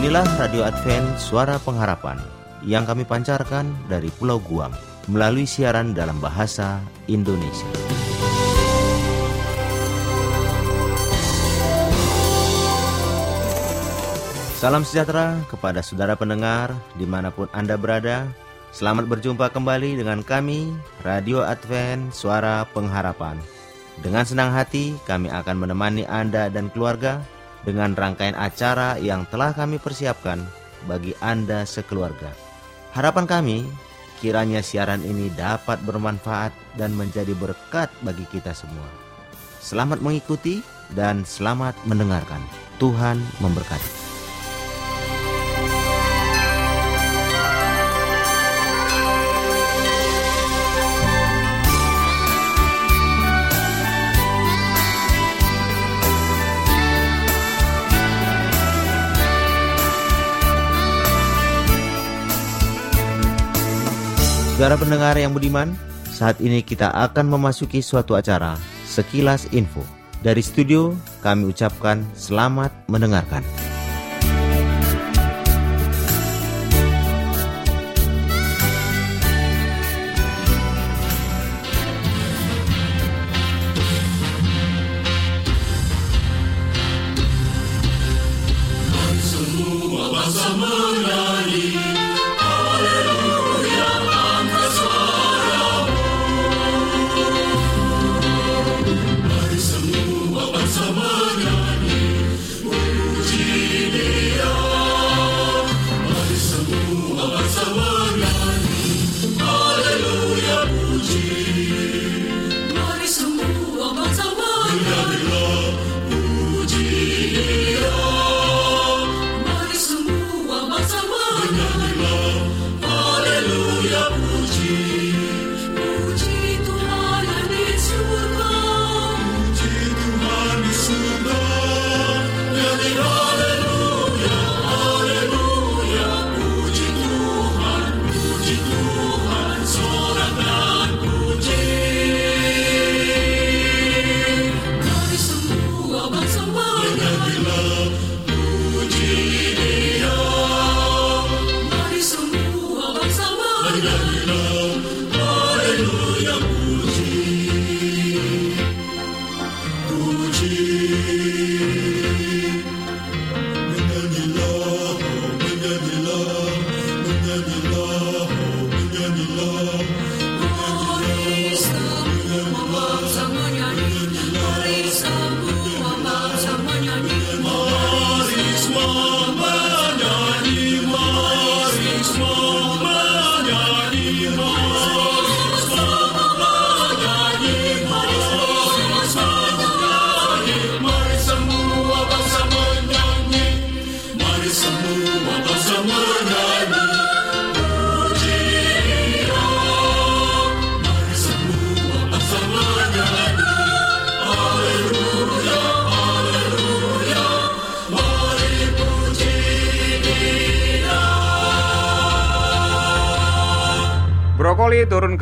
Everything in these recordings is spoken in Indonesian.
Inilah Radio Advent Suara Pengharapan yang kami pancarkan dari Pulau Guam melalui siaran dalam bahasa Indonesia. Salam sejahtera kepada saudara pendengar di mana pun Anda berada. Selamat berjumpa kembali dengan kami, Radio Advent Suara Pengharapan. Dengan senang hati, kami akan menemani Anda dan keluarga dengan rangkaian acara yang telah kami persiapkan bagi Anda sekeluarga. Harapan kami, kiranya siaran ini dapat bermanfaat dan menjadi berkat bagi kita semua. Selamat mengikuti dan selamat mendengarkan. Tuhan memberkati. Saudara pendengar yang budiman, saat ini kita akan memasuki suatu acara Sekilas Info. Dari studio, kami ucapkan selamat mendengarkan.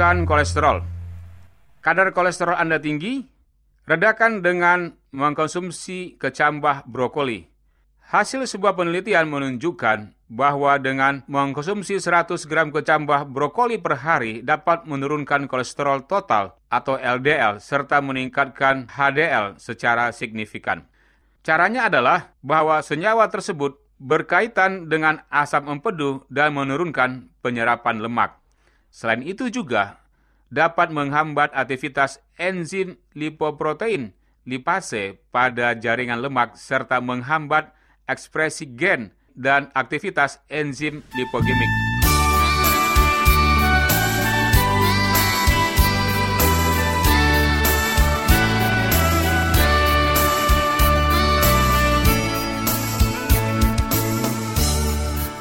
Turunkan kolesterol. Kadar kolesterol Anda tinggi? Redakan dengan mengkonsumsi kecambah brokoli. Hasil sebuah penelitian menunjukkan bahwa dengan mengkonsumsi 100 gram kecambah brokoli per hari dapat menurunkan kolesterol total atau LDL serta meningkatkan HDL secara signifikan. Caranya adalah bahwa senyawa tersebut berkaitan dengan asam empedu dan menurunkan penyerapan lemak. Selain itu juga dapat menghambat aktivitas enzim lipoprotein lipase pada jaringan lemak serta menghambat ekspresi gen dan aktivitas enzim lipogemik.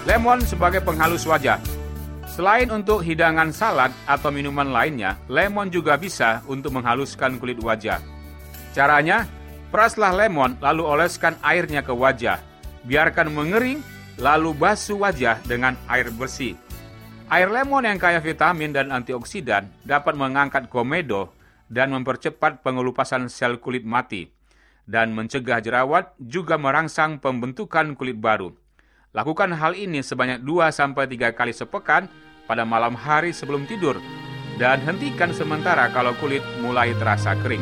Lemon sebagai penghalus wajah Selain untuk hidangan salad atau minuman lainnya, lemon juga bisa untuk menghaluskan kulit wajah. Caranya, peraslah lemon lalu oleskan airnya ke wajah. Biarkan mengering, lalu basuh wajah dengan air bersih. Air lemon yang kaya vitamin dan antioksidan dapat mengangkat komedo dan mempercepat pengelupasan sel kulit mati dan mencegah jerawat juga merangsang pembentukan kulit baru. Lakukan hal ini sebanyak 2-3 kali sepekan pada malam hari sebelum tidur, dan hentikan sementara kalau kulit mulai terasa kering.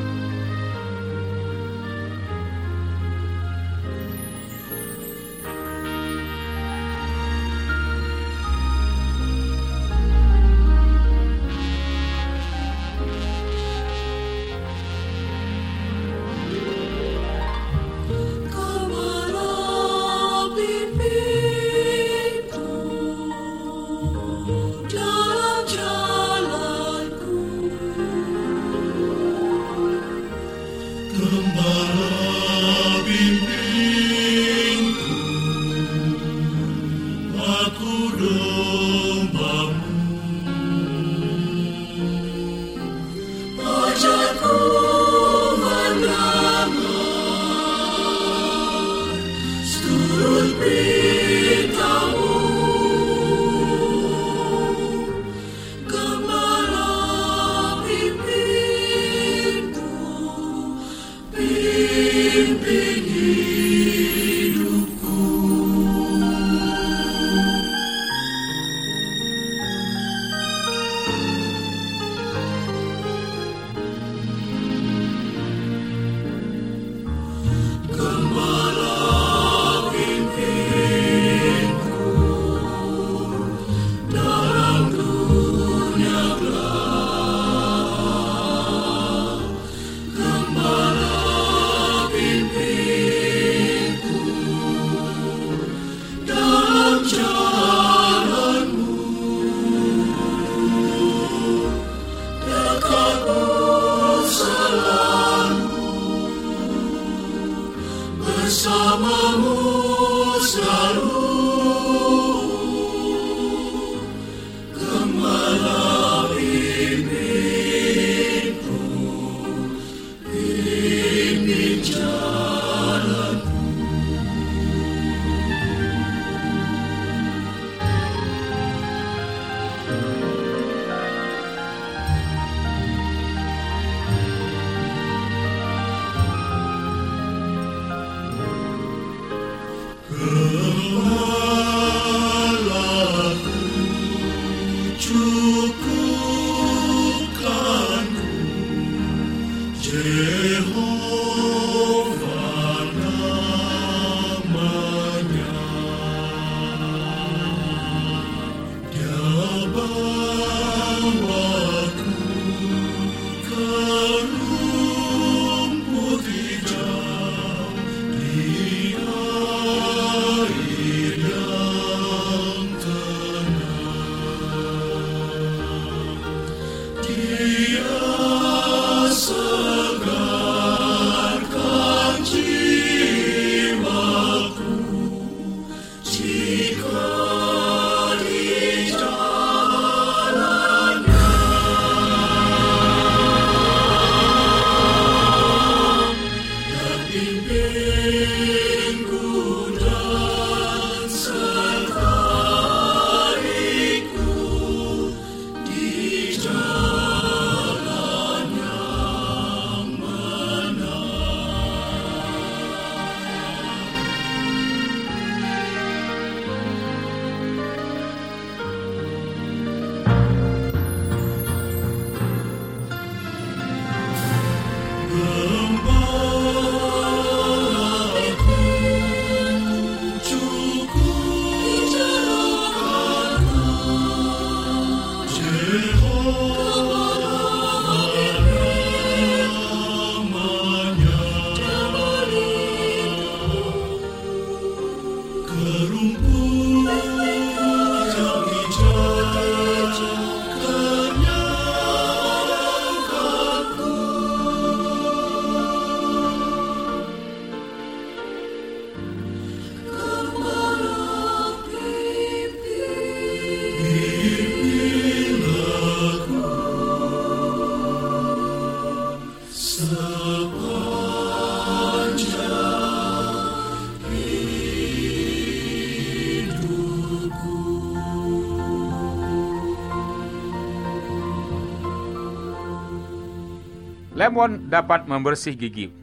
Lemon dapat membersih gigi.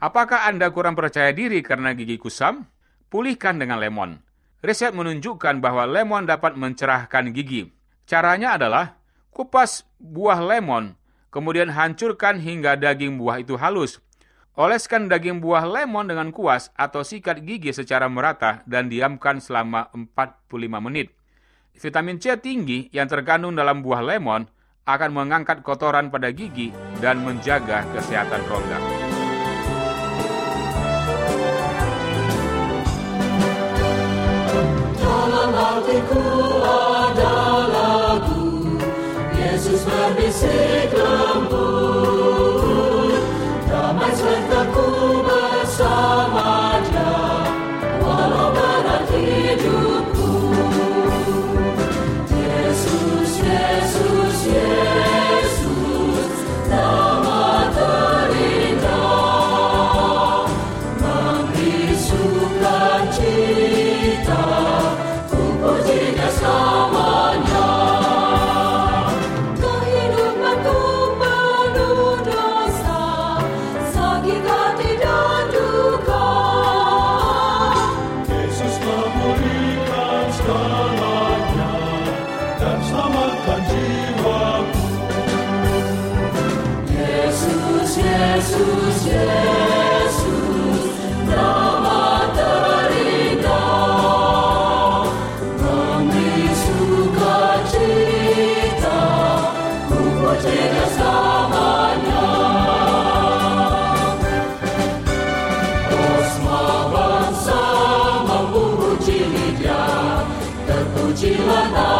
Apakah Anda kurang percaya diri karena gigi kusam? Pulihkan dengan lemon. Riset menunjukkan bahwa lemon dapat mencerahkan gigi. Caranya adalah kupas buah lemon, kemudian hancurkan hingga daging buah itu halus. Oleskan daging buah lemon dengan kuas atau sikat gigi secara merata dan diamkan selama 45 menit. Vitamin C tinggi yang terkandung dalam buah lemon akan mengangkat kotoran pada gigi dan menjaga kesehatan rongga. Yesus berbisik lembut bagi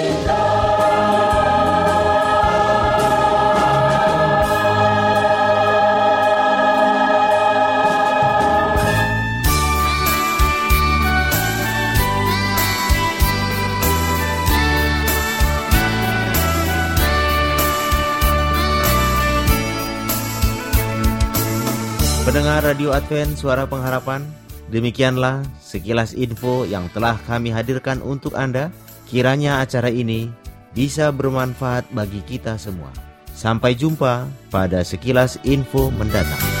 Pendengar Radio Advent Suara Pengharapan, demikianlah sekilas info yang telah kami hadirkan untuk Anda. Kiranya acara ini bisa bermanfaat bagi kita semua. Sampai jumpa pada sekilas info mendatang.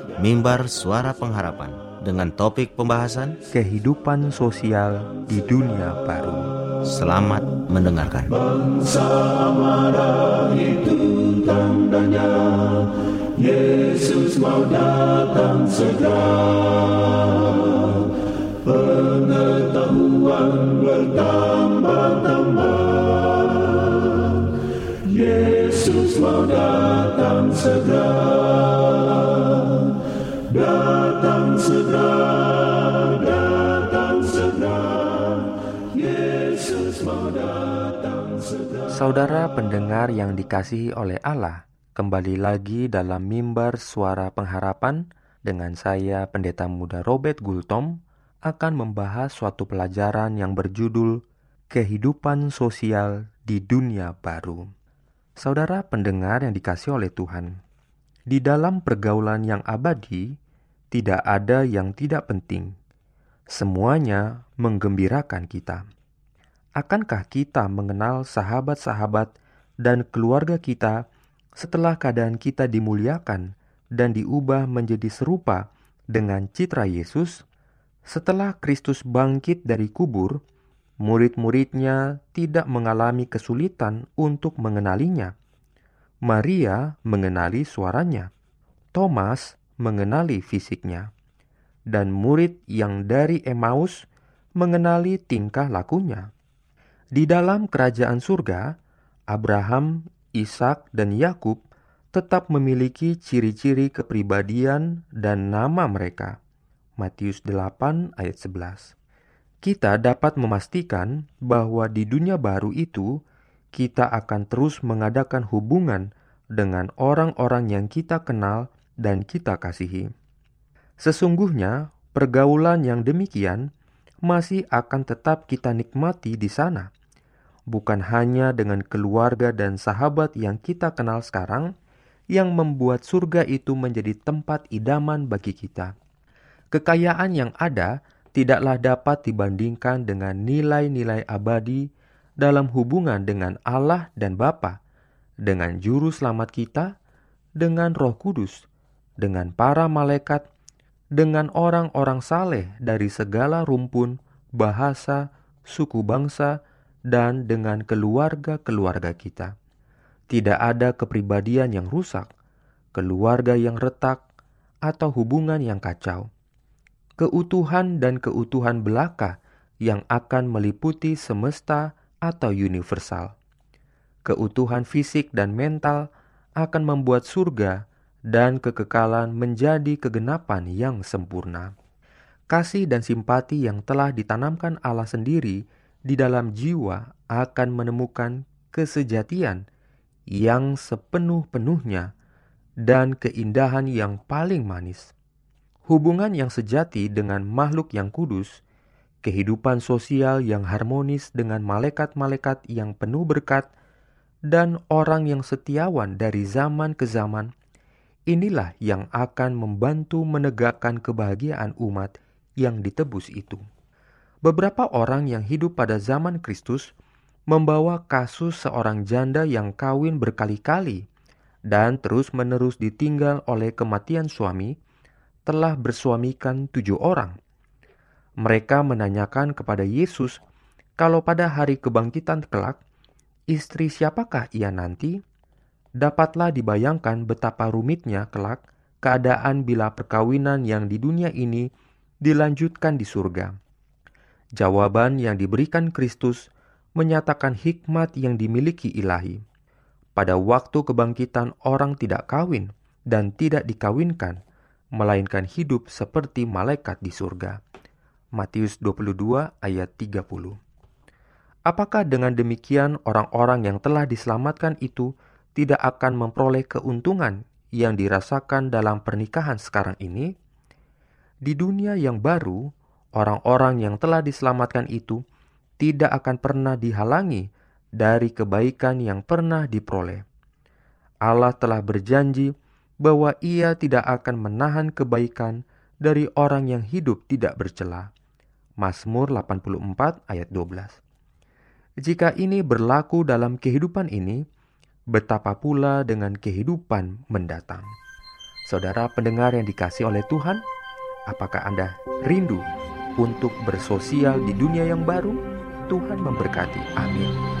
mimbar suara pengharapan dengan topik pembahasan kehidupan sosial di dunia baru. Selamat mendengarkan. Bangsa marah itu tandanya Yesus mau datang segera Pengetahuan bertambah-tambah Yesus mau datang segera Saudara pendengar yang dikasihi oleh Allah, kembali lagi dalam mimbar suara pengharapan dengan saya Pendeta Muda Robert Gultom akan membahas suatu pelajaran yang berjudul Kehidupan Sosial di Dunia Baru. Saudara pendengar yang dikasihi oleh Tuhan, di dalam pergaulan yang abadi tidak ada yang tidak penting. Semuanya menggembirakan kita. Akankah kita mengenal sahabat-sahabat dan keluarga kita setelah keadaan kita dimuliakan dan diubah menjadi serupa dengan citra Yesus? Setelah Kristus bangkit dari kubur, murid-muridnya tidak mengalami kesulitan untuk mengenalinya. Maria mengenali suaranya. Thomas mengenali fisiknya. Dan murid yang dari Emmaus mengenali tingkah lakunya. Di dalam kerajaan surga, Abraham, Ishak, dan Yakub tetap memiliki ciri-ciri kepribadian dan nama mereka. Matius 8 ayat 11. Kita dapat memastikan bahwa di dunia baru itu kita akan terus mengadakan hubungan dengan orang-orang yang kita kenal dan kita kasihi. Sesungguhnya, pergaulan yang demikian masih akan tetap kita nikmati di sana, bukan hanya dengan keluarga dan sahabat yang kita kenal sekarang, yang membuat surga itu menjadi tempat idaman bagi kita. Kekayaan yang ada tidaklah dapat dibandingkan dengan nilai-nilai abadi dalam hubungan dengan Allah dan Bapa, dengan juru selamat kita, dengan Roh Kudus, dengan para malaikat, dengan orang-orang saleh dari segala rumpun, bahasa, suku bangsa, dan dengan keluarga-keluarga kita. Tidak ada kepribadian yang rusak, keluarga yang retak, atau hubungan yang kacau. Keutuhan dan keutuhan belaka yang akan meliputi semesta atau universal. Keutuhan fisik dan mental akan membuat surga dan kekekalan menjadi kegenapan yang sempurna. Kasih dan simpati yang telah ditanamkan Allah sendiri di dalam jiwa akan menemukan kesejatian yang sepenuh-penuhnya dan keindahan yang paling manis. Hubungan yang sejati dengan makhluk yang kudus, kehidupan sosial yang harmonis dengan malaikat-malaikat yang penuh berkat, dan orang yang setiawan dari zaman ke zaman Inilah yang akan membantu menegakkan kebahagiaan umat yang ditebus itu. Beberapa orang yang hidup pada zaman Kristus membawa kasus seorang janda yang kawin berkali-kali dan terus-menerus ditinggal oleh kematian suami, telah bersuamikan tujuh orang. Mereka menanyakan kepada Yesus kalau pada hari kebangkitan kelak, istri siapakah ia nanti? Dapatlah dibayangkan betapa rumitnya kelak keadaan bila perkawinan yang di dunia ini dilanjutkan di surga. Jawaban yang diberikan Kristus menyatakan hikmat yang dimiliki ilahi. Pada waktu kebangkitan orang tidak kawin dan tidak dikawinkan, melainkan hidup seperti malaikat di surga. Matius 22 ayat 30. Apakah dengan demikian orang-orang yang telah diselamatkan itu tidak akan memperoleh keuntungan yang dirasakan dalam pernikahan sekarang ini? Di dunia yang baru, orang-orang yang telah diselamatkan itu tidak akan pernah dihalangi dari kebaikan yang pernah diperoleh. Allah telah berjanji bahwa ia tidak akan menahan kebaikan dari orang yang hidup tidak bercela. Mazmur 84 ayat 12. Jika ini berlaku dalam kehidupan ini, betapa pula dengan kehidupan mendatang. Saudara pendengar yang dikasih oleh Tuhan, apakah Anda rindu untuk bersosial di dunia yang baru? Tuhan memberkati. Amin.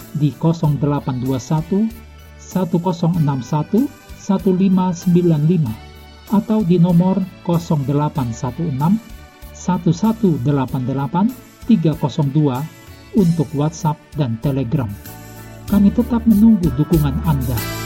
di 0821 1061 1595 atau di nomor 0816 1188 302 untuk WhatsApp dan Telegram. Kami tetap menunggu dukungan Anda.